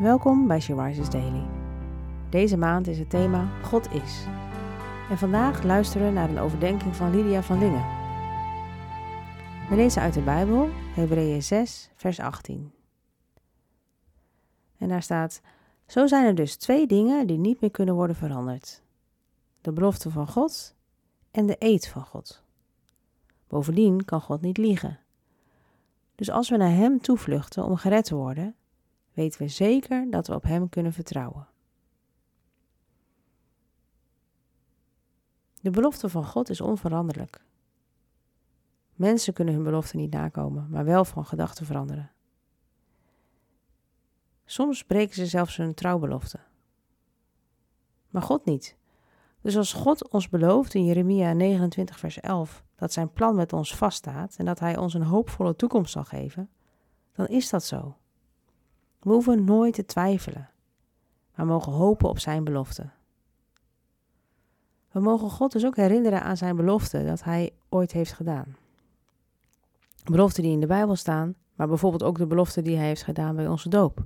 Welkom bij She Rises Daily. Deze maand is het thema God is. En vandaag luisteren we naar een overdenking van Lydia van Lingen. We lezen uit de Bijbel, Hebreeën 6, vers 18. En daar staat: Zo zijn er dus twee dingen die niet meer kunnen worden veranderd: de belofte van God en de eed van God. Bovendien kan God niet liegen. Dus als we naar Hem toevluchten om gered te worden, weten we zeker dat we op Hem kunnen vertrouwen. De belofte van God is onveranderlijk. Mensen kunnen hun belofte niet nakomen, maar wel van gedachten veranderen. Soms breken ze zelfs hun trouwbelofte. Maar God niet. Dus als God ons belooft in Jeremia 29, vers 11 dat zijn plan met ons vaststaat en dat Hij ons een hoopvolle toekomst zal geven, dan is dat zo. We hoeven nooit te twijfelen, maar mogen hopen op Zijn belofte. We mogen God dus ook herinneren aan Zijn belofte dat Hij ooit heeft gedaan. Beloften die in de Bijbel staan, maar bijvoorbeeld ook de belofte die Hij heeft gedaan bij onze doop.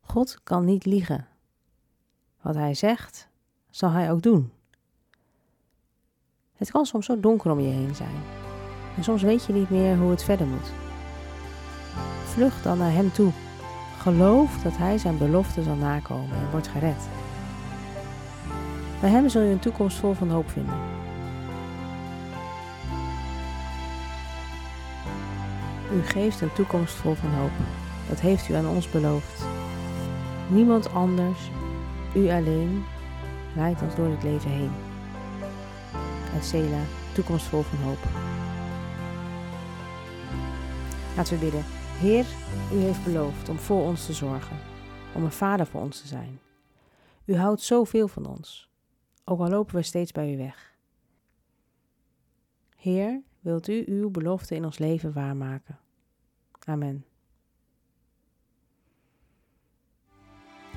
God kan niet liegen. Wat Hij zegt, zal Hij ook doen. Het kan soms zo donker om je heen zijn. En soms weet je niet meer hoe het verder moet. Vlucht dan naar Hem toe. Geloof dat Hij zijn belofte zal nakomen en wordt gered. Bij Hem zul je een toekomst vol van hoop vinden. U geeft een toekomst vol van hoop. Dat heeft u aan ons beloofd. Niemand anders, u alleen, leidt ons door het leven heen. Uit Sela, toekomst vol van hoop. Laten we bidden. Heer, u heeft beloofd om voor ons te zorgen, om een vader voor ons te zijn. U houdt zoveel van ons, ook al lopen we steeds bij u weg. Heer, wilt u uw belofte in ons leven waarmaken? Amen.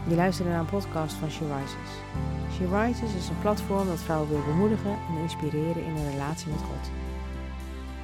Je luistert naar een podcast van She Rises. She Rises is een platform dat vrouwen wil bemoedigen en inspireren in een relatie met God.